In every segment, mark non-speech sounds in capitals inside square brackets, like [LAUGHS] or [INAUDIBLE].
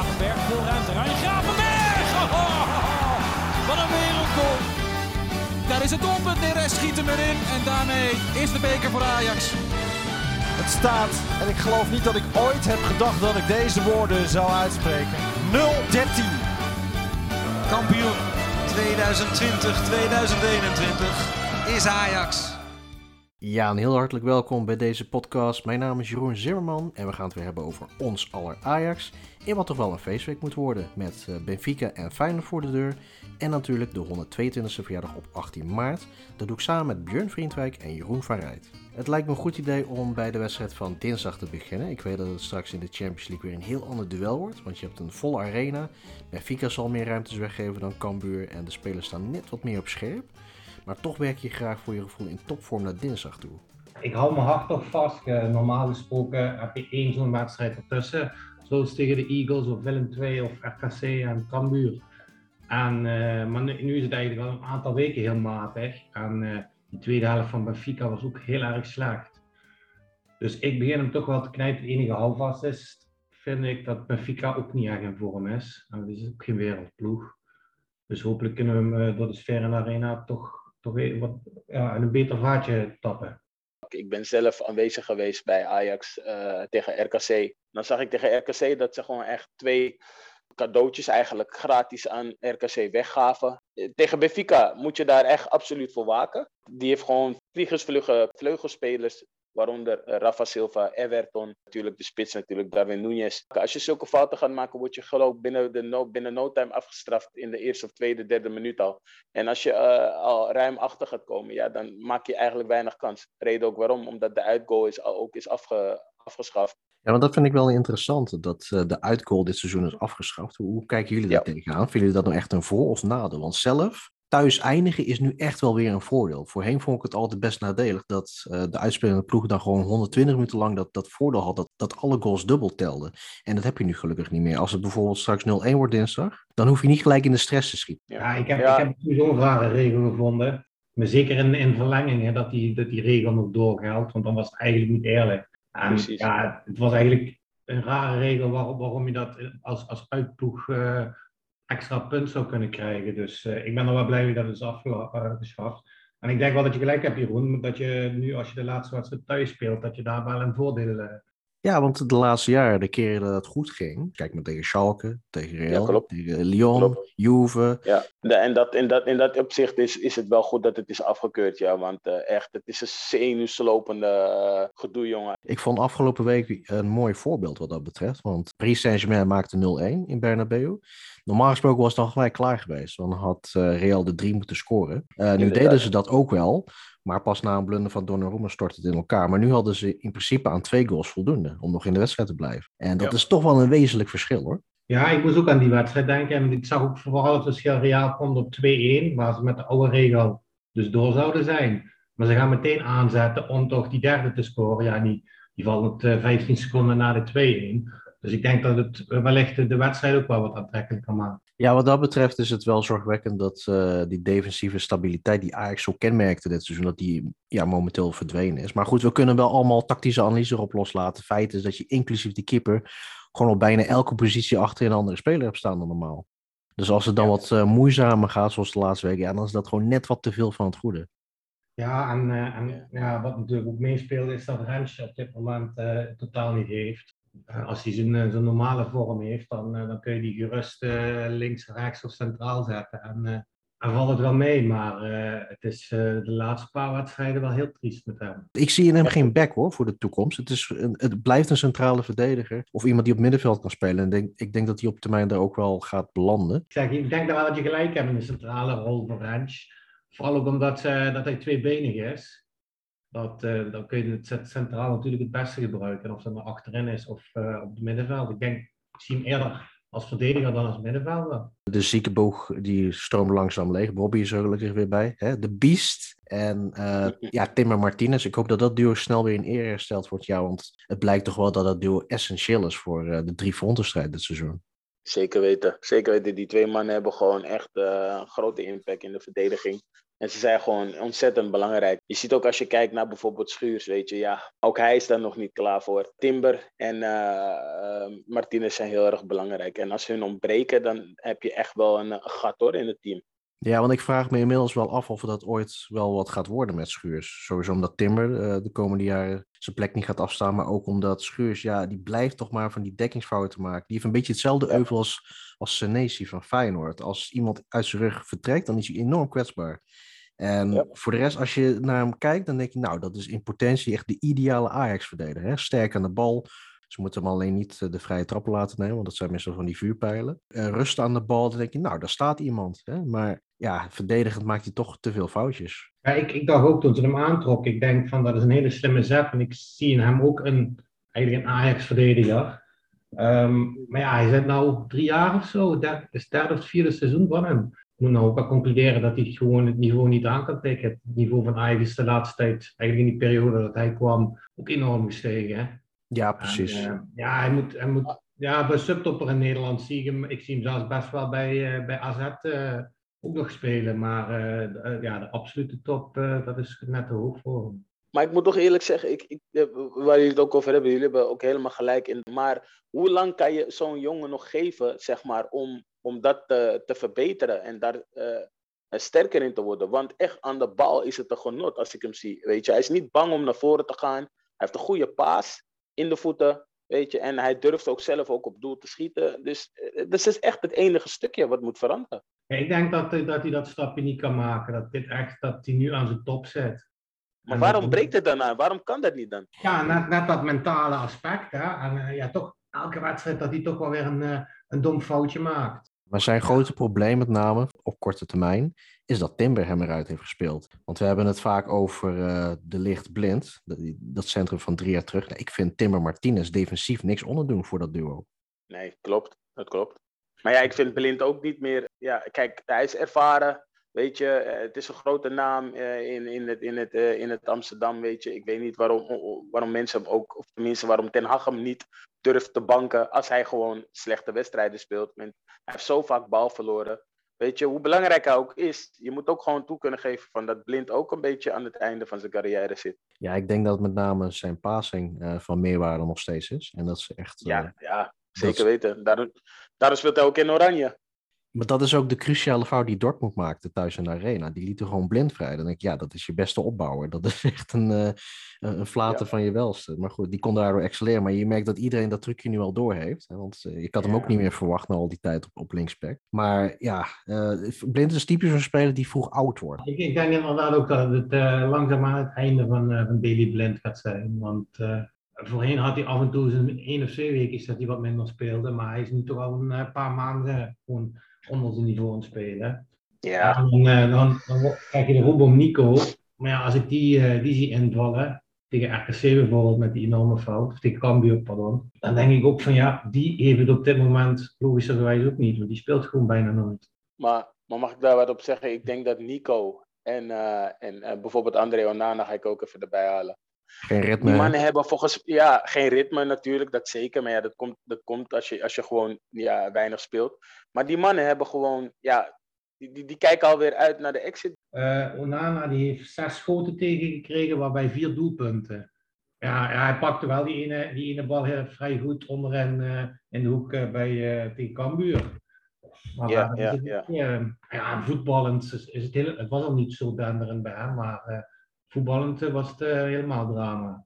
Gravenberg, veel ruimte. Rijn Gravenberg! [LAUGHS] Oh, wat een wereldgoal. Daar is het doelpunt. Neres schiet hem erin. En daarmee is de beker voor Ajax. Het staat, en ik geloof niet dat ik ooit heb gedacht dat ik deze woorden zou uitspreken. 0-13. Kampioen 2020-2021 is Ajax. Ja, een heel hartelijk welkom bij deze podcast. Mijn naam is Jeroen Zimmerman en we gaan het weer hebben over ons aller Ajax. In wat toch wel een feestweek moet worden met eh, Benfica en Feyenoord voor de deur. En natuurlijk de 122e verjaardag op 18 maart. Dat doe ik samen met Björn Vriendwijk en Jeroen van Rijt. Het lijkt me een goed idee om bij de wedstrijd van dinsdag te beginnen. Ik weet dat het straks in de Champions League weer een heel ander duel wordt. Want je hebt een volle arena. Benfica zal meer ruimtes weggeven dan Cambuur en de spelers staan net wat meer op scherp. Maar toch werk je graag voor je gevoel in topvorm naar dinsdag toe. Ik hou mijn hart toch vast. Normaal gesproken heb je één zo'n wedstrijd ertussen. Zoals tegen de Eagles of Willem II of RKC en Cambuur. En, uh, maar nu, is het eigenlijk al een aantal weken heel matig. En uh, de tweede helft van Benfica was ook heel erg slecht. Dus ik begin hem toch wel te knijpen. Het enige houvast is, vind ik, dat Benfica ook niet echt in vorm is. En het is ook geen wereldploeg. Dus hopelijk kunnen we hem door de sfeer arena toch toch wat, een beter vaartje tappen. Ik ben zelf aanwezig geweest bij Ajax uh, tegen RKC. Dan zag ik tegen RKC dat ze gewoon echt twee cadeautjes eigenlijk gratis aan RKC weggaven. Tegen Benfica moet je daar echt absoluut voor waken. Die heeft gewoon vliegersvlugge vleugelspelers Waaronder eh, Rafa Silva, Everton, natuurlijk de spits, natuurlijk Darwin Núñez. Als je zulke fouten gaat maken, word je geloof binnen, de no, binnen no time afgestraft in de eerste of tweede, derde minuut al. En als je uh, al ruim achter gaat komen, ja, dan maak je eigenlijk weinig kans. Reden ook waarom, omdat de uitgoal is, ook is afge, afgeschaft. Ja, want dat vind ik wel interessant, dat uh, de uitgoal dit seizoen is afgeschaft. Hoe, hoe kijken jullie daar ja. tegenaan? Vinden jullie dat nou echt een voor- of nadeel? Want zelf thuis eindigen is nu echt wel weer een voordeel. Voorheen vond ik het altijd best nadelig dat uh, de uitspelende ploeg dan gewoon 120 minuten lang dat, dat voordeel had, dat, dat alle goals dubbel telden. En dat heb je nu gelukkig niet meer. Als het bijvoorbeeld straks 0-1 wordt dinsdag, dan hoef je niet gelijk in de stress te schieten. Ja, ik heb, ja. ik heb zo'n rare regel gevonden. Maar zeker in, in verlenging, hè, dat, die, dat die regel nog doorgeldt, want dan was het eigenlijk niet eerlijk. En, ja, het was eigenlijk een rare regel waarom, waarom je dat als, als uitploeg uh, extra punt zou kunnen krijgen. Dus uh, ik ben er wel blij mee dat het is afgeschaft. Uh, en ik denk wel dat je gelijk hebt, Jeroen, dat je nu als je de laatste wedstrijd thuis speelt, dat je daar wel een voordeel hebt. Ja, want de laatste jaren, de keren dat het goed ging, kijk maar tegen Schalke, tegen Real, ja, tegen Lyon, klopt. Juve. Ja, en dat, in, dat, in dat opzicht is, is het wel goed dat het is afgekeurd, ja, want uh, echt, het is een zenuwslopende uh, gedoe, jongen. Ik vond afgelopen week een mooi voorbeeld wat dat betreft, want Paris Saint-Germain maakte 0-1 in Bernabeu. Normaal gesproken was het al gelijk klaar geweest, dan had uh, Real de drie moeten scoren. nu Inderdaad. deden ze dat ook wel, maar pas na een blunder van Donnarumma stort het in elkaar. Maar nu hadden ze in principe aan twee goals voldoende om nog in de wedstrijd te blijven. En dat ja. is toch wel een wezenlijk verschil hoor. Ja, ik moest ook aan die wedstrijd denken. En ik zag ook vooral het verschil. Real komt op 2-1, waar ze met de oude regel dus door zouden zijn. Maar ze gaan meteen aanzetten om toch die derde te scoren. Ja, die, die valt het 15 seconden na de 2-1. Dus ik denk dat het wellicht de wedstrijd ook wel wat aantrekkelijk kan maken. Ja, wat dat betreft is het wel zorgwekkend dat uh, die defensieve stabiliteit die Ajax zo kenmerkte dit seizoen, dat die ja, momenteel verdwenen is. Maar goed, we kunnen wel allemaal tactische analyse erop loslaten. Feit is dat je inclusief die keeper gewoon op bijna elke positie achter een andere speler hebt staan dan normaal. Dus als het dan ja. wat uh, moeizamer gaat, zoals de laatste weken, ja, dan is dat gewoon net wat te veel van het goede. Ja, en, uh, en ja, wat natuurlijk ook meespeelt is dat Rensje op dit moment totaal niet heeft. Uh, als hij zijn, zijn, normale vorm heeft, dan, uh, dan kun je die gerust uh, links, rechts of centraal zetten. En, en valt het wel mee, maar het is de laatste paar wedstrijden wel heel triest met hem. Ik zie in hem geen back hoor voor de toekomst. Het, is een, het blijft een centrale verdediger of iemand die op middenveld kan spelen. En denk, ik denk dat hij op termijn daar ook wel gaat belanden. Ik, zeg, ik denk wel dat je gelijk hebt in de centrale rol van Rens. Vooral ook omdat dat hij tweebenig is dat, uh, dan kun je het centraal natuurlijk het beste gebruiken. Of dat nou achterin is of uh, op het middenveld. Ik denk, ik zie hem eerder als verdediger dan als middenvelder. De ziekenboog die stroomt langzaam leeg. Bobby is er gelukkig weer bij. Hè? De Beast en uh, ja, Timmer Martinez. Ik hoop dat dat duo snel weer in ere hersteld wordt. Ja, want het blijkt toch wel dat dat duo essentieel is voor de drie frontenstrijd dit seizoen. Zeker weten. Zeker weten. Die twee mannen hebben gewoon echt een grote impact in de verdediging. En ze zijn gewoon ontzettend belangrijk. Je ziet ook als je kijkt naar bijvoorbeeld Schuurs, weet je, ja, ook hij is daar nog niet klaar voor. Timber en uh, Martinez zijn heel erg belangrijk. En als hun ontbreken, dan heb je echt wel een, een gat hoor in het team. Ja, want ik vraag me inmiddels wel af of dat ooit wel wat gaat worden met Schuurs. Sowieso omdat Timber uh, de komende jaren zijn plek niet gaat afstaan, maar ook omdat Schuurs, ja, die blijft toch maar van die dekkingsfouten maken. Die heeft een beetje hetzelfde ja. euvel als, als Senesi van Feyenoord. Als iemand uit zijn rug vertrekt, dan is hij enorm kwetsbaar. En ja. voor de rest, als je naar hem kijkt, dan denk je, nou, dat is in potentie echt de ideale Ajax-verdediger. Sterk aan de bal, ze moeten hem alleen niet de vrije trappen laten nemen, want dat zijn meestal van die vuurpijlen. Uh, rust aan de bal, dan denk je, nou, daar staat iemand. Hè? Maar ja, verdedigend maakt hij toch te veel foutjes. Ja, ik, ik dacht ook toen ze hem aantrok, ik denk van dat is een hele slimme zet. En ik zie in hem ook een, eigenlijk een Ajax-verdediger. Um, maar ja, hij zit nou drie jaar of zo. Het is het derde of vierde seizoen van hem. Ik moet nou ook wel concluderen dat hij gewoon het niveau niet aan kan tikken. Het niveau van Ajax is de laatste tijd, eigenlijk in die periode dat hij kwam, ook enorm gestegen. Hè? Ja, precies. En, uh, ja, hij moet, hij moet, ja, bij subtopper in Nederland zie ik hem, ik zie hem zelfs best wel bij, uh, bij AZ uh, ook nog spelen. Maar uh, ja, de absolute top, uh, dat is net te hoog voor hem. Maar ik moet toch eerlijk zeggen, ik, ik, waar jullie het ook over hebben, jullie hebben ook helemaal gelijk in. Maar hoe lang kan je zo'n jongen nog geven, zeg maar, om, om dat te, te verbeteren en daar uh, sterker in te worden? Want echt aan de bal is het een genot als ik hem zie. Weet je, hij is niet bang om naar voren te gaan. Hij heeft een goede paas in de voeten. Weet je, en hij durft ook zelf ook op doel te schieten. Dus, dus het is echt het enige stukje wat moet veranderen. Ik denk dat, dat hij dat stapje niet kan maken. Dat dit echt dat hij nu aan zijn top zit. Maar en waarom dat... breekt het dan aan? Waarom kan dat niet dan? Ja, net, net dat mentale aspect. Hè? En ja, toch elke wedstrijd dat hij toch wel weer een, een dom foutje maakt. Maar zijn grote probleem met name op korte termijn is dat Timber hem eruit heeft gespeeld. Want we hebben het vaak over uh, de licht blind, dat, dat centrum van drie jaar terug. Nou, ik vind Timber Martinez defensief niks onderdoen voor dat duo. Nee, klopt. Dat klopt. Maar ja, ik vind Blind ook niet meer. Ja, kijk, hij is ervaren. Weet je, het is een grote naam in, in, het, in, het, in het Amsterdam, weet je. Ik weet niet waarom, waarom mensen hem ook, of tenminste waarom Ten Hag hem niet durft te banken als hij gewoon slechte wedstrijden speelt. Hij heeft zo vaak bal verloren. Weet je, hoe belangrijk hij ook is, je moet ook gewoon toe kunnen geven van dat Blind ook een beetje aan het einde van zijn carrière zit. Ja, ik denk dat met name zijn passing uh, van meerwaarde nog steeds is. En dat is echt... Uh, ja, ja, zeker weten. Daarom, daarom speelt hij ook in oranje. Maar dat is ook de cruciale fout die Dortmund maakte thuis in de arena. Die lieten gewoon blind vrij. Dan denk ik, ja, dat is je beste opbouwer. Dat is [LAUGHS] echt een, uh, een flater ja. van je welste. Maar goed, die kon daardoor excelleren. Maar je merkt dat iedereen dat trucje nu al door heeft. Hè? Want uh, ik had hem ja. ook niet meer verwacht na al die tijd op, op linksback. Maar ja, uh, blind is typisch een speler die vroeg oud wordt. Ik, ik denk inderdaad ook dat het langzaam aan het einde van, van Daily Blind gaat zijn. Want voorheen had hij af en toe eens één of twee weken dat hij wat minder speelde. Maar hij is nu toch al een paar maanden gewoon onder zijn niveau aan het spelen. Ja. Dan, dan, dan, krijg je de Ruben Nico. Maar ja, als ik die, uh, die zie invallen, tegen RKC bijvoorbeeld met die enorme fout, of tegen Cambuur, pardon, dan denk ik ook van ja, die heeft het op dit moment logischerwijs ook niet, want die speelt gewoon bijna nooit. Maar, maar mag ik daar wat op zeggen? Ik denk dat Nico en, uh, en uh, bijvoorbeeld André Onana ga ik ook even erbij halen. Geen ritme. Die mannen hebben volgens ja, geen ritme natuurlijk, dat zeker. Maar ja, dat komt, dat komt als, je, als je gewoon ja, weinig speelt. Maar die mannen hebben gewoon, ja, die, die, die kijken alweer uit naar de exit. Uh, Onana die heeft zes schoten tegengekregen, waarbij vier doelpunten. Ja, ja hij pakte wel die ene, die ene bal heel, vrij goed onderin uh, in de hoek uh, bij, tegen Cambuur. Maar ja, ja, ja. ja, ja, voetballend is, is het, heel, het was al niet zo denderend bij hem, maar voetballend was het uh, helemaal drama.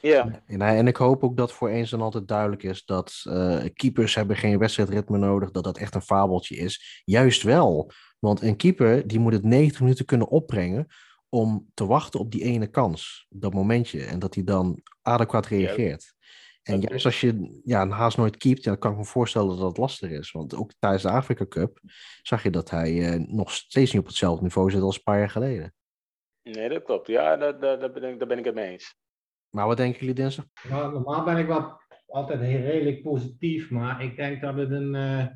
Ja. En, en, ik hoop ook dat voor eens en altijd duidelijk is dat uh, keepers hebben geen wedstrijdritme nodig, dat dat echt een fabeltje is. Juist wel, want een keeper die moet het 90 minuten kunnen opbrengen om te wachten op die ene kans, dat momentje, en dat hij dan adequaat reageert. Ja. En juist als je ja, een haast nooit keept, ja, dan kan ik me voorstellen dat dat lastig is. Want ook tijdens de Afrika Cup zag je dat hij uh, nog steeds niet op hetzelfde niveau zit als een paar jaar geleden. Nee, dat klopt. Ja, daar, daar, daar, ben, ik, daar ben ik het mee eens. Maar wat denken jullie dinsdag? Nou, normaal ben ik wel altijd redelijk positief, maar ik denk dat het een uh,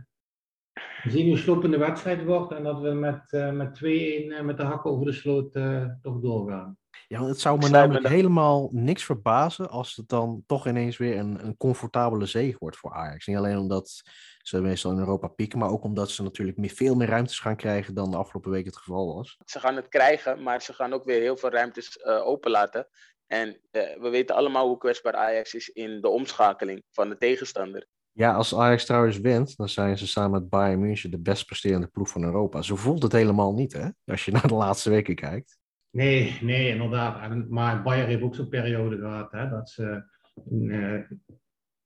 zenuwslopende wedstrijd wordt en dat we met, uh, met 2-1 uh, met de hakken over de sloot uh, toch doorgaan. Ja, het zou me namelijk helemaal niks verbazen als het dan toch ineens weer een, een comfortabele zege wordt voor Ajax. Niet alleen omdat ze meestal in Europa pieken, maar ook omdat ze natuurlijk meer, veel meer ruimtes gaan krijgen dan de afgelopen week het geval was. Ze gaan het krijgen, maar ze gaan ook weer heel veel ruimtes uh, openlaten. En uh, we weten allemaal hoe kwetsbaar Ajax is in de omschakeling van de tegenstander. Ja, als Ajax trouwens wint, dan zijn ze samen met Bayern München de best presterende ploeg van Europa. Zo voelt het helemaal niet, hè? Als je [LAUGHS] naar de laatste weken kijkt. Nee, nee, inderdaad. En, maar Bayern heeft ook zo'n periode gehad, hè, dat ze... eh,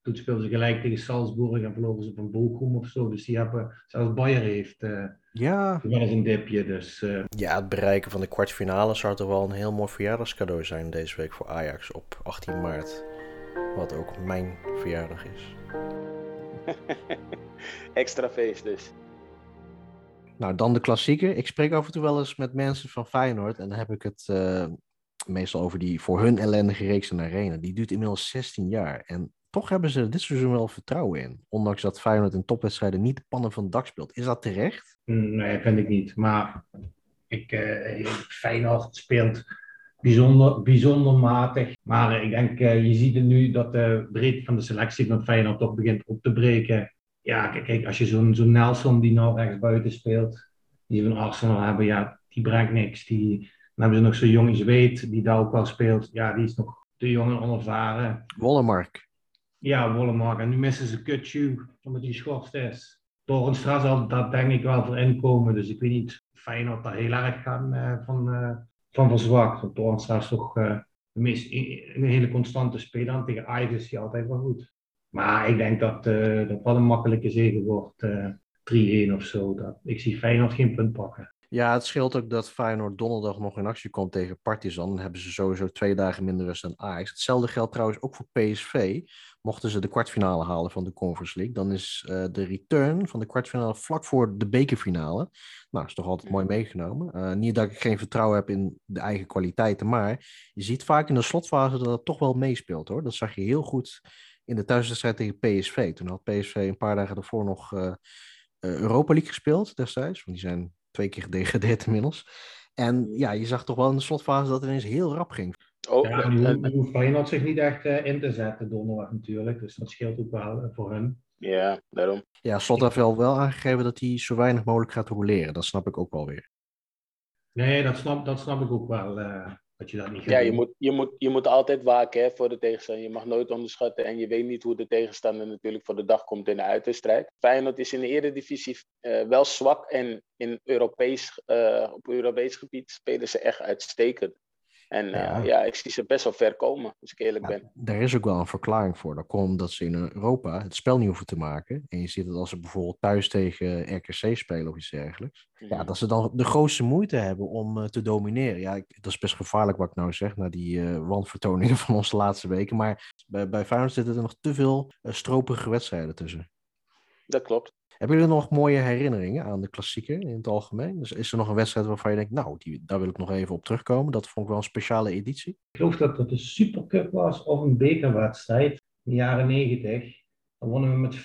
toen speelden ze gelijk tegen Salzburg en verloren ze op een Bochum of zo. Dus die hebben, zelfs Bayern heeft eh, Ja. wel eens een dipje. Dus eh, Ja, het bereiken van de kwartfinale zou toch wel een heel mooi verjaardagscadeau zijn deze week voor Ajax op 18 maart. Wat ook mijn verjaardag is. [LAUGHS] Extra feest dus. Nou, dan de klassieker. Ik spreek af en toe wel eens met mensen van Feyenoord. En dan heb ik het eh, meestal over die voor hun ellendige reeks in arena. Die duurt inmiddels 16 jaar. En toch hebben ze dit seizoen wel vertrouwen in. Ondanks dat Feyenoord in topwedstrijden niet de pannen van het dak speelt. Is dat terecht? mm, nee, vind ik niet. Maar ik, eh, Feyenoord speelt bijzonder, bijzonder matig. Maar ik denk, eh, je ziet het nu dat de breedte van de selectie van Feyenoord toch begint op te breken. Ja, kijk, kijk, als je zo'n zo'n Nelson die nou rechts buiten speelt, die van Arsenal hebben, ja, die brengt niks. Die, dan hebben ze nog zo'n jonge Zweed die daar ook wel speelt. Ja, die is nog te jong en onervaren. Wollemark. Ja, Wollemark. En nu missen ze Kutsu, omdat hij geschorst is. Torenstra zal dat denk ik wel voor inkomen. Dus ik weet niet of Feyenoord daar heel erg gaan, eh, van, eh, van verzwakt. Want Torenstra is toch de meest, een hele constante speler. En tegen Ajax is hij altijd wel goed. Maar ik denk dat eh, dat wel een makkelijke zege wordt. eh 3-1 of zo. Dat, ik zie Feyenoord geen punt pakken. Ja, het scheelt ook dat Feyenoord donderdag nog in actie komt tegen Partizan. Dan hebben ze sowieso twee dagen minder rust dan Ajax. Hetzelfde geldt trouwens ook voor PSV. Mochten ze de kwartfinale halen van de Conference League, dan is eh, de return van de kwartfinale vlak voor de bekerfinale. Nou, is toch altijd mooi meegenomen. Eh, niet dat ik geen vertrouwen heb in de eigen kwaliteiten, maar je ziet vaak in de slotfase dat het toch wel meespeelt hoor. Dat zag je heel goed in de thuiswedstrijd tegen PSV. Toen had PSV een paar dagen daarvoor nog eh, eh, Europa League gespeeld destijds. Want die zijn twee keer gedegradeerd [LAUGHS] inmiddels. En ja, je zag toch wel in de slotfase dat het ineens heel rap ging. Oh, Ja, en- nu, en- nu hoeft Feyenoord zich niet echt eh, in te zetten donderdag natuurlijk. Dus dat scheelt ook wel voor hun. ja, daarom. Ja, Slot heeft wel, wel aangegeven dat hij zo weinig mogelijk gaat roleren. Dat snap ik ook wel weer. Nee, dat snap, dat snap ik ook wel. eh, dat je dat niet gaat Ja, je doen. moet, je, moet, je moet altijd waken hè, voor de tegenstander. Je mag nooit onderschatten. En je weet niet hoe de tegenstander natuurlijk voor de dag komt in de uitwedstrijd. Feyenoord is in de eredivisie eh wel zwak. En in Europees, eh, op Europees gebied spelen ze echt uitstekend. En eh, Ja. ja. ik zie ze best wel ver komen, als ik eerlijk ben. Daar is ook wel een verklaring voor. Dat komt omdat ze in Europa het spel niet hoeven te maken. En je ziet het als ze bijvoorbeeld thuis tegen RKC spelen of iets dergelijks. Ja, Mhm. dat ze dan de grootste moeite hebben om eh, te domineren. Ja, ik- dat is best gevaarlijk wat ik nou zeg, na die eh wanvertoningen [LAUGHS] van onze laatste weken. Maar bij, bij Feyenoord zitten er nog te veel stropige wedstrijden tussen. Dat klopt. Hebben jullie nog mooie herinneringen aan de klassieker in het algemeen? Dus is er nog een wedstrijd waarvan je denkt, nou, die, daar wil ik nog even op terugkomen. Dat vond ik wel een speciale editie. Ik geloof dat het een Supercup was of een bekerwedstrijd in de jaren 90. Dan wonnen we met 5-0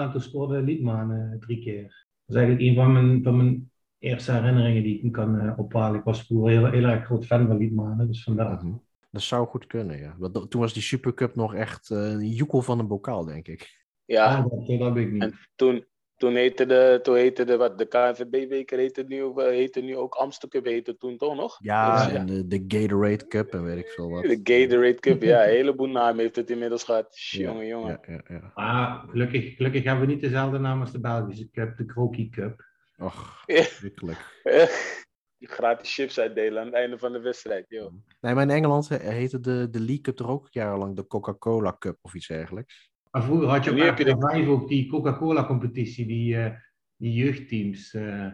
en toen scoorde Liedman eh, drie keer. Dat is eigenlijk een van mijn, van mijn eerste herinneringen die ik me kan eh, ophalen. Ik was vroeger heel, heel erg groot fan van Liedman, dus vandaar. Mhm. Dat zou goed kunnen, ja. Want dat- toen was die Supercup nog echt eh, een joekel van een bokaal, denk ik. Ja, Ah, dat, dat heb ik niet. En toen, toen heette de, toen heette de, wat, de KNVB-beker heette nu, ook- heette nu ook Amstel Cup, heette toen toch nog? Ja, Dus, en de, de Gatorade Cup en weet ik veel wat. De Gatorade Cup, ja, een heleboel namen heeft het inmiddels gehad. Ja, Jongen, jongen. Ja, ja, ja. Maar gelukkig, gelukkig hebben we niet dezelfde naam als de Belgische Cup, de Croquis Cup. Och, Ja. schrikkelijk. [LAUGHS] Die gratis chips uitdelen aan het einde van de wedstrijd, joh. Nee, maar in Engeland he- heette de, de League Cup er ook jarenlang de Coca-Cola Cup of iets dergelijks. Maar vroeger had je op Nu heb je de- RTL 5 ook die Coca-Cola-competitie, die, eh, die jeugdteams. eh.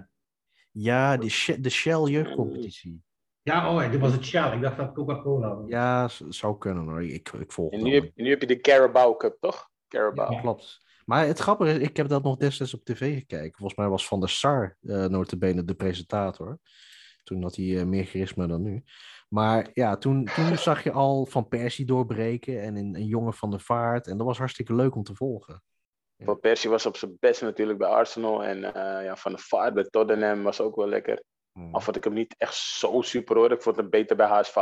Ja, de, Sh- de Shell jeugdcompetitie. Ja, oh, dit was het Shell. Ik dacht dat het Coca-Cola was. Ja, zou kunnen hoor. Ik, ik volg En het nu heb, nu heb je de Carabao Cup, toch? Carabao. Ja. Klopt. Maar het grappige is, ik heb dat nog destijds op tv gekeken. Volgens mij was Van der Sar uh, notabene de presentator. Toen had hij eh, meer charisma dan nu. Maar ja, toen, toen zag je al Van Persie doorbreken en een, een jongen van de vaart. En dat was hartstikke leuk om te volgen. Van Persie was op zijn best natuurlijk bij Arsenal. En eh, ja, Van de Vaart bij Tottenham was ook wel lekker. Hmm. Al vond ik hem niet echt zo super hoor. Ik vond hem beter bij HSV.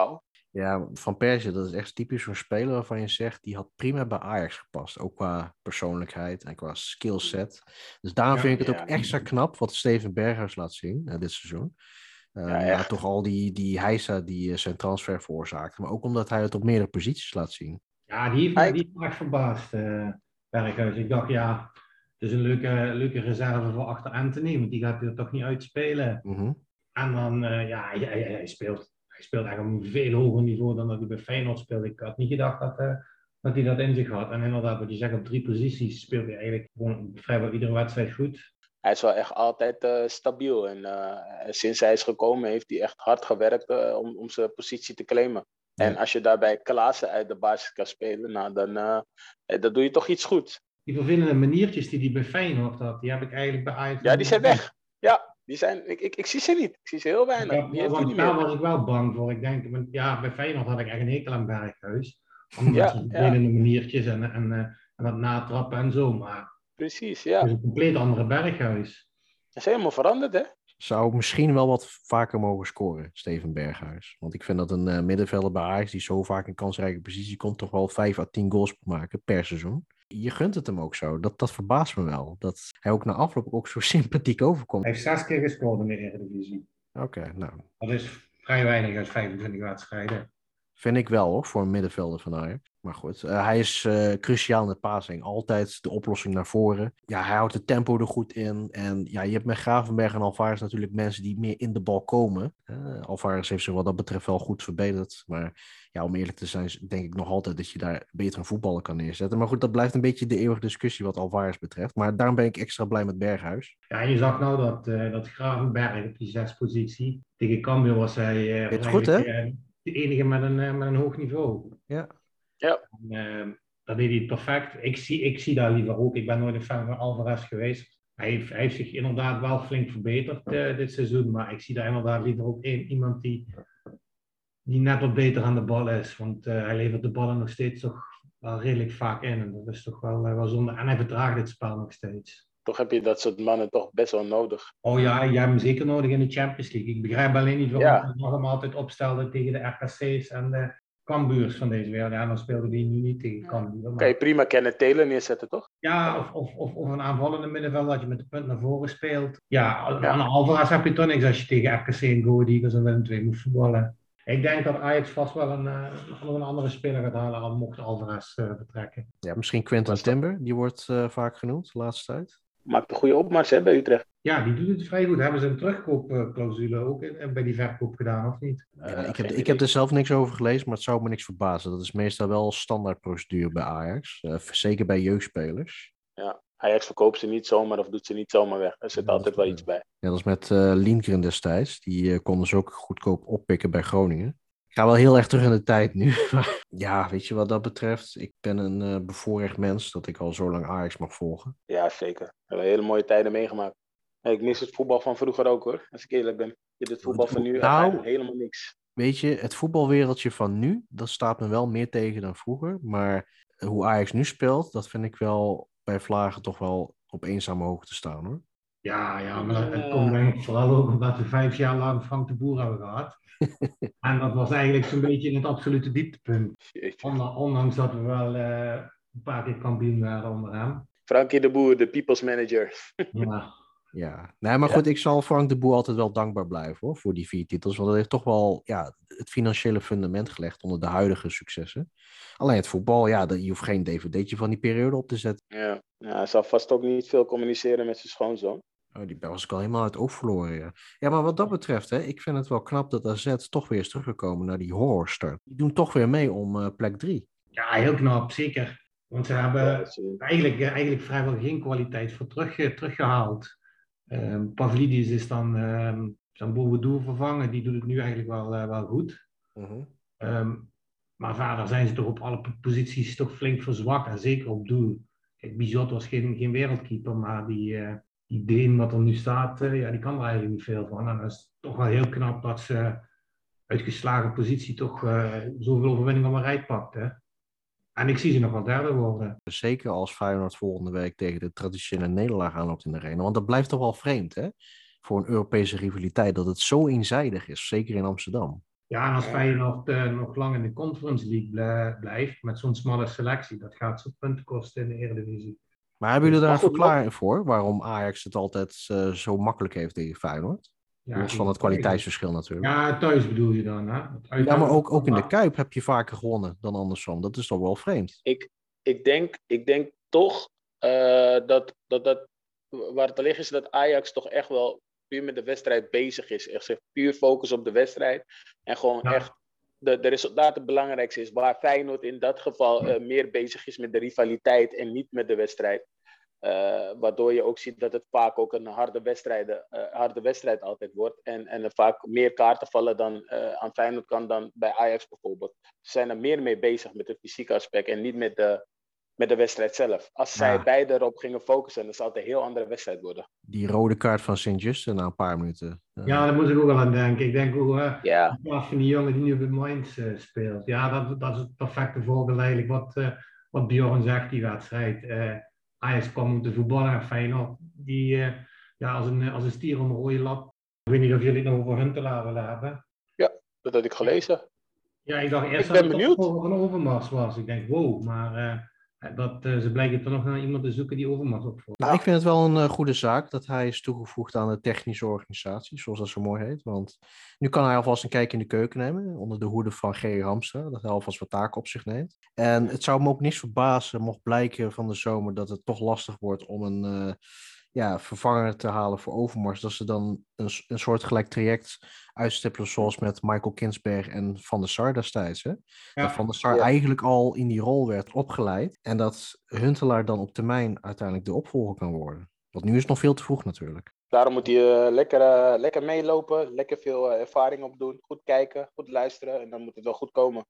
Ja, Van Persie, dat is echt typisch zo'n speler waarvan je zegt, die had prima bij Ajax gepast. Ook qua persoonlijkheid en qua skillset. Dus daarom Ja, vind ik het ja. ook extra knap wat Steven Berghuis laat zien uh, dit seizoen. Uh, Ja, toch al die, die heisa die uh, zijn transfer veroorzaakte. Maar ook omdat hij het op meerdere posities laat zien. Ja, die heeft, Hij- me- die heeft me echt verbaasd. eh. Berghuis. Ik dacht, ja, het is een leuke, leuke reserve voor achter Anthony, want die gaat er toch niet uitspelen. Mhm. En dan, eh, ja, hij, hij, hij speelt, hij speelt echt op een veel hoger niveau dan dat hij bij Feyenoord speelde. Ik had niet gedacht dat, eh, dat hij dat in zich had. En inderdaad, wat je zegt, op drie posities speelt hij eigenlijk gewoon vrijwel iedere wedstrijd goed. Hij is wel echt altijd eh, stabiel. En eh, sinds hij is gekomen heeft hij echt hard gewerkt eh, om, om zijn positie te claimen. En als je daarbij Klaassen uit de basis kan spelen, nou, dan, dan doe je toch iets goed. Die vervelende maniertjes die hij bij Feyenoord had, die heb ik eigenlijk bij Ajax... Ja, die zijn weg. Ja, die zijn, ik, ik, ik zie ze niet. Ik zie ze heel weinig. Ja, Die heeft hij want niet daar meer. was ik wel bang voor. Ik denk, want ja, bij Feyenoord had ik echt een hekel aan Berghuis. Omdat Ja, ja. vervelende maniertjes en, en, eh, en dat natrappen en zo. Maar Precies, het ja. is een compleet andere Berghuis. Dat is helemaal veranderd, hè? Zou misschien wel wat vaker mogen scoren, Steven Berghuis. Want ik vind dat een eh, middenvelder bij Ajax die zo vaak in kansrijke positie komt, toch wel 5 à 10 goals moet maken per seizoen. Je gunt het hem ook zo. Dat, dat verbaast me wel. Dat hij ook na afloop ook zo [LAUGHS] sympathiek overkomt. Hij heeft zes keer gescoord in de Eredivisie. Oké, nou. Dat is vrij weinig uit 25 wedstrijden. Vind ik wel hoor, voor een middenvelder van Ajax. Maar goed, eh, hij is eh, cruciaal in het passing. Altijd de oplossing naar voren. Ja, hij houdt het tempo er goed in. En ja, je hebt met Gravenberg en Alvarez natuurlijk mensen die meer in de bal komen. Eh, Alvarez heeft zich wat dat betreft wel goed verbeterd. Maar ja, om eerlijk te zijn, denk ik nog altijd dat je daar beter een voetballer kan neerzetten. Maar goed, dat blijft een beetje de eeuwige discussie wat Alvarez betreft. Maar daarom ben ik extra blij met Berghuis. Ja, je zag nou dat, dat Gravenberg op die zespositie tegen Cambuur was hij Het goed, hè? de enige met een, met een hoog niveau. Ja. En, eh, dat deed hij perfect. Ik zie, ik zie daar liever ook. Ik ben nooit een fan van Alvarez geweest. Hij heeft, hij heeft zich inderdaad wel flink verbeterd eh, dit seizoen. Maar ik zie daar inderdaad liever ook één, iemand die, die net wat beter aan de bal is. Want eh, hij levert de ballen nog steeds toch wel redelijk vaak in. En dat is toch wel, eh, wel zonde. En hij vertraagt dit spel nog steeds. Toch heb je dat soort mannen toch best wel nodig. Oh ja, jij hebt hem zeker nodig in de Champions League. Ik begrijp alleen niet waarom Ja. hij nog hem altijd opstelde tegen de RKC's en de Cambuurs van deze wereld. Ja, dan speelde hij nu niet tegen Cambuur. maar- Kan je prima Kenneth Taylor neerzetten, toch? Ja, of, of, of, of een aanvallende middenveld dat je met de punt naar voren speelt. Ja, Ja. aan Alvarez heb je toch niks als je tegen RKC en Go Eagles en Willem II moet voetballen. Ik denk dat Ajax vast wel een, eh, nog een andere speler gaat halen, al mocht Alvarez eh, vertrekken. Ja, misschien Quentin Timber, die wordt eh, vaak genoemd de laatste tijd. Maakt een goede opmars hè, bij Utrecht. Ja, die doet het vrij goed. Hebben ze een terugkoopclausule ook in, in- bij die verkoop gedaan, of niet? Ja, Eh, ik, heb, ik heb er zelf niks over gelezen, maar het zou me niks verbazen. Dat is meestal wel standaardprocedure bij Ajax. eh, zeker bij jeugdspelers. Ja. Ajax verkoopt ze niet zomaar of doet ze niet zomaar weg. Er zit Ja, altijd wel dat- iets bij. Net als met eh Lindgren destijds. Die eh, konden ze ook goedkoop oppikken bij Groningen. Ik ga wel heel erg terug in de tijd nu. [LAUGHS] Ja, weet je wat dat betreft? Ik ben een eh, bevoorrecht mens dat ik al zo lang Ajax mag volgen. Ja, zeker. We hebben hele mooie tijden meegemaakt. Ik mis het voetbal van vroeger ook hoor, als ik eerlijk ben. Het voetbal van nu Nou, helemaal niks. Weet je, het voetbalwereldje van nu, dat staat me wel meer tegen dan vroeger. Maar hoe Ajax nu speelt, dat vind ik wel bij Vlagen toch wel op eenzame hoogte staan hoor. Ja, ja, maar het komt denk ik vooral ook omdat we vijf jaar lang Frank de Boer hebben gehad. [LAUGHS] en dat was eigenlijk zo'n beetje in het absolute dieptepunt. Ondanks, dat we wel eh, een paar keer kampioen werden onder hem. Frankie de Boer, de people's manager. [LAUGHS] Ja, Ja, nee, maar goed, ik zal Frank de Boer altijd wel dankbaar blijven hoor, voor die vier titels. Want dat heeft toch wel ja, het financiële fundament gelegd onder de huidige successen. Alleen het voetbal, ja, dat- je hoeft geen dvd'tje van die periode op te zetten. Ja. Ja, hij zal vast ook niet veel communiceren met zijn schoonzoon. Oh, die was ik al helemaal uit het oog verloren, ja. Ja, maar wat dat betreft, hè, ik vind het wel knap dat AZ toch weer is teruggekomen naar die horrorstart. Die doen toch weer mee om eh, plek drie. ja heel knap, zeker. Want ze hebben Ja, eigenlijk, eh, eigenlijk vrijwel geen kwaliteit voor terug, eh, teruggehaald. Ehm Pavlidis is dan ehm zijn Boubedou vervangen. Die doet het nu eigenlijk wel, wel goed. Ehm, maar verder zijn ze toch op alle posities toch flink verzwakt. En zeker op doel. Kijk, Bizot was geen, geen wereldkeeper, maar die, eh die wat er nu staat, eh, ja, die kan er eigenlijk niet veel van. En dat is toch wel heel knap dat ze uit geslagen positie toch eh, zoveel overwinningen op een rij pakt. Hè? En ik zie ze nog wel derde worden. Zeker als Feyenoord volgende week tegen de traditionele nederlaag aanloopt in de arena. Want dat blijft toch wel vreemd, hè? Voor een Europese rivaliteit, dat het zo eenzijdig is. Zeker in Amsterdam. Ja, en als Feyenoord eh, nog lang in de Conference League bl- blijft met zo'n smalle selectie, dat gaat zo punten kosten in de Eredivisie. Maar hebben jullie daar een verklaring voor? Waarom Ajax het altijd eh, zo makkelijk heeft tegen Feyenoord? Ja, Los van het kwaliteitsverschil natuurlijk. Ja, thuis bedoel je dan, hè? Ja, maar ook, ook in de Kuip heb je vaker gewonnen dan andersom. Dat is toch wel vreemd. ik, ik, denk, ik denk toch eh, dat, dat, dat waar het ligt is dat Ajax toch echt wel puur met de wedstrijd bezig is. Echt zich puur focus op de wedstrijd. En gewoon Ja. echt de, de resultaat het belangrijkste is. Waar Feyenoord in dat geval eh, meer bezig is met de rivaliteit en niet met de wedstrijd. Eh, waardoor je ook ziet dat het vaak ook een harde wedstrijd, eh, harde wedstrijd altijd wordt. En, en er vaak meer kaarten vallen dan aan Feyenoord kan dan bij Ajax bijvoorbeeld. Ze zijn er meer mee bezig met het fysieke aspect en niet met de, met de wedstrijd zelf. Als zij Ja. beide erop gingen focussen, dan zou het een heel andere wedstrijd worden. Die rode kaart van Sint-Just na een paar minuten. Eh, Ja, daar moet ik ook wel aan denken. Ik denk ook, eh, Ja, plaats van die jongen die nu bij Mainz eh, speelt. Ja, dat, dat is het perfecte voorbeeld eigenlijk wat, eh, wat Bjorn zegt, die wedstrijd. Eh Ajax kwam om te voetballen en Feyenoord, die ja, als, een, als een stier om een rode lap. Ik weet niet of jullie het nog over Huntelaar willen hebben. dat had ik gelezen. Ja, ik dacht eerst Ik ben dat het over een overmars was. Ik denk, wow, maar eh, dat, eh, ze blijken toch nog naar iemand te zoeken die overmars opvolgt. Nou, ik vind het wel een eh, goede zaak dat hij is toegevoegd aan de technische organisatie, zoals dat zo mooi heet. Want nu kan hij alvast een kijk in de keuken nemen, onder de hoede van Gerry Hamstra, dat hij alvast wat taken op zich neemt. En het zou me ook niks verbazen mocht blijken van de zomer dat het toch lastig wordt om een eh, ja, vervanger te halen voor Overmars. Dat ze dan een, een soort gelijk traject uitstippelen zoals met Michael Kinsberg en Van der Sar destijds. Hè? Dat Van der Sar Ja. eigenlijk al in die rol werd opgeleid. En dat Huntelaar dan op termijn uiteindelijk de opvolger kan worden. Want nu is het nog veel te vroeg natuurlijk. Daarom moet hij eh, lekker, eh, lekker meelopen, lekker veel eh, ervaring opdoen, goed kijken, goed luisteren en dan moet het wel goed komen.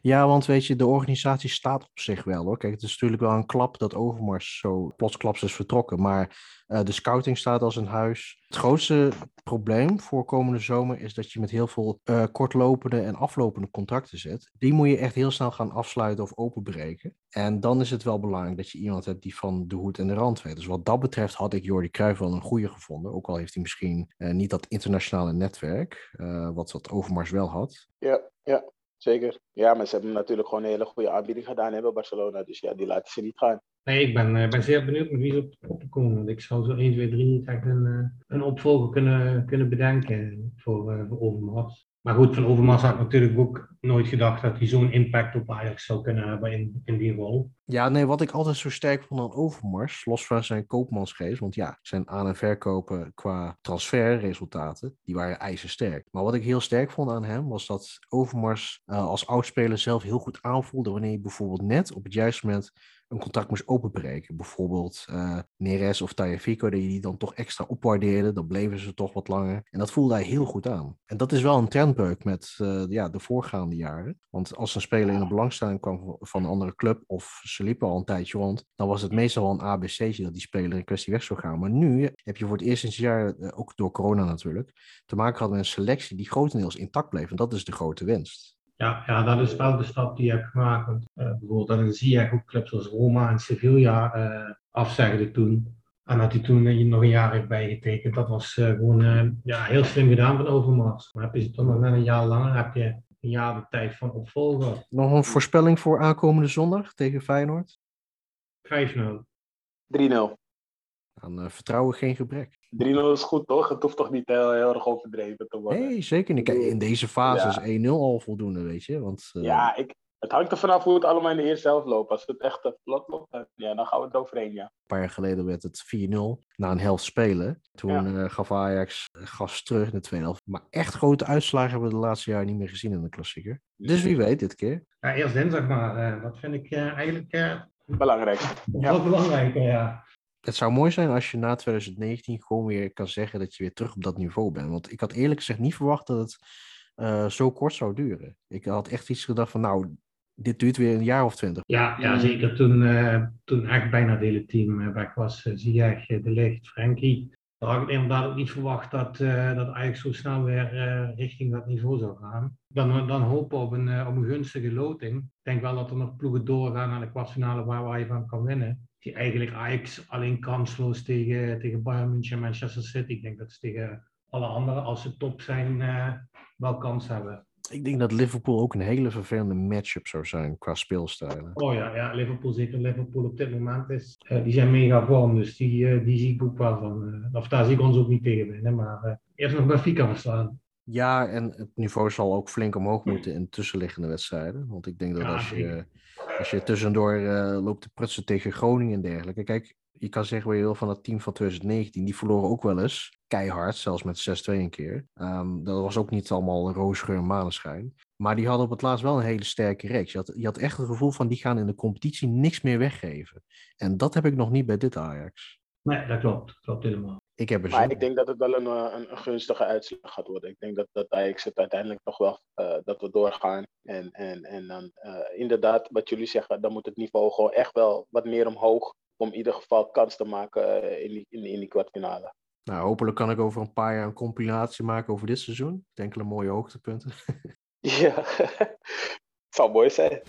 Ja, want weet je, de organisatie staat op zich wel hoor. Kijk, het is natuurlijk wel een klap dat Overmars zo plotsklaps is vertrokken. Maar eh, de scouting staat als een huis. Het grootste probleem voor komende zomer is dat je met heel veel eh, kortlopende en aflopende contracten zit. Die moet je echt heel snel gaan afsluiten of openbreken. En dan is het wel belangrijk dat je iemand hebt die van de hoed en de rand weet. Dus wat dat betreft had ik Jordi Cruijff wel een goede gevonden. Ook al heeft hij misschien eh, niet dat internationale netwerk, wat, wat Overmars wel had. Ja, ja, zeker. Ja, maar ze hebben natuurlijk gewoon een hele goede aanbieding gedaan bij Barcelona. Dus ja, die laten ze niet gaan. Nee, ik ben, eh, ben zeer benieuwd met wie ze op, op te komen. Want ik zou zo 1, 2, 3 niet echt een, eh, een opvolger kunnen, kunnen bedenken voor, eh, voor Overmars. Maar goed, van Overmars had natuurlijk ook nooit gedacht dat hij zo'n impact op Ajax zou kunnen hebben in, in die rol. Ja, nee, wat ik altijd zo sterk vond aan Overmars, los van zijn koopmansgeest, want ja, zijn aan- en verkopen qua transferresultaten, die waren ijzersterk. Maar wat ik heel sterk vond aan hem, was dat Overmars eh, als oudspeler zelf heel goed aanvoelde wanneer je bijvoorbeeld net op het juiste moment een contract moest openbreken. Bijvoorbeeld eh Neres of Tagliafico, dat je die dan toch extra opwaardeerde, dan bleven ze toch wat langer. En dat voelde hij heel goed aan. En dat is wel een trendbreuk met eh, ja, de voorgaande jaren. Want als een speler in de belangstelling kwam van een andere club of ze liepen al een tijdje rond, dan was het meestal wel een ABC'tje dat die speler in kwestie weg zou gaan. Maar nu heb je voor het eerst sinds jaar, eh, ook door corona natuurlijk, te maken gehad met een selectie die grotendeels intact bleef. En dat is de grote winst. Ja, ja, dat is wel de stap die je hebt gemaakt. Want, eh, bijvoorbeeld dat een Ziyech ook clubs als Roma en Sevilla eh afzegde toen. En dat hij toen nog een jaar heeft bijgetekend. Dat was eh, gewoon eh, ja, heel slim gedaan van Overmars. Maar heb je toch nog net een jaar langer, heb je een jaar de tijd van opvolger. Nog een voorspelling voor aankomende zondag tegen Feyenoord? 5-0. 3-0. 3-0 Aan eh, vertrouwen geen gebrek. is goed toch? Het hoeft toch niet heel, heel erg overdreven te worden. Nee, zeker niet. In deze fase Ja. is 1-0 al voldoende, weet je. Want eh, Ja, ik, het hangt er vanaf hoe het allemaal in de eerste helft loopt. Als het echt vlot loopt, dan- ja, dan gaan we het overheen, ja. een paar jaar geleden werd het 4-0 na een helft spelen. Toen eh, gaf Ajax eh, gas terug in de tweede helft. Maar echt grote uitslagen hebben we de laatste jaren niet meer gezien in de klassieker. Dus wie weet dit keer. Ja, eerst dinsdag maar. eh, dat vind ik eh, eigenlijk eh Belangrijk. Ja. wat belangrijker, ja. Het zou mooi zijn als je na 2019 gewoon weer kan zeggen dat je weer terug op dat niveau bent. Want ik had eerlijk gezegd niet verwacht dat het eh, zo kort zou duren. Ik had echt iets gedacht van nou, dit duurt weer een jaar of twintig. Ja, ja zeker toen, eh, toen echt bijna het hele team eh, weg was. Uh, Ziyech, eh, De Ligt, Frenkie. Dan had ik inderdaad ook niet verwacht dat, eh dat Ajax zo snel weer eh, richting dat niveau zou gaan. Dan, dan hopen op een, eh, op een gunstige loting. Ik denk wel dat er nog ploegen doorgaan naar de kwartfinale waar, waar je van kan winnen. Die eigenlijk Ajax alleen kansloos tegen, tegen Bayern München en Manchester City. Ik denk dat ze tegen alle anderen, als ze top zijn, eh, wel kans hebben. Ik denk dat Liverpool ook een hele vervelende matchup zou zijn qua speelstijlen. Oh ja, ja, Liverpool, zeker Liverpool op dit moment is. eh, die zijn mega vorm, dus die, eh, die zie ik ook wel van. of daar zie ik ons ook niet tegen winnen, maar eerst nog Benfica verslaan. Ja, en het niveau zal ook flink omhoog moeten in tussenliggende wedstrijden. Want ik denk dat Ja, als je. Als je tussendoor eh, loopt te prutsen tegen Groningen en dergelijke. Kijk, je kan zeggen wat je wil van het team van 2019. Die verloren ook wel eens keihard, zelfs met 6-2 een keer. Ehm, dat was ook niet allemaal roosgeur en maneschijn. Maar die hadden op het laatst wel een hele sterke reeks. Je had, je had echt het gevoel van die gaan in de competitie niks meer weggeven. En dat heb ik nog niet bij dit Ajax. Nee, dat klopt. Klopt helemaal. Ik heb er Maar ik denk dat het wel een, eh, een, een gunstige uitslag gaat worden. Ik denk dat, dat Ajax het uiteindelijk nog wel, eh, dat we doorgaan. En, en, en dan eh, inderdaad, wat jullie zeggen, dan moet het niveau gewoon echt wel wat meer omhoog. Om in ieder geval kans te maken in, die, in, in die kwartfinale. Nou, hopelijk kan ik over een paar jaar een compilatie maken over dit seizoen. Enkele mooie hoogtepunten. [LAUGHS] Ja, [LAUGHS] het zou mooi zijn.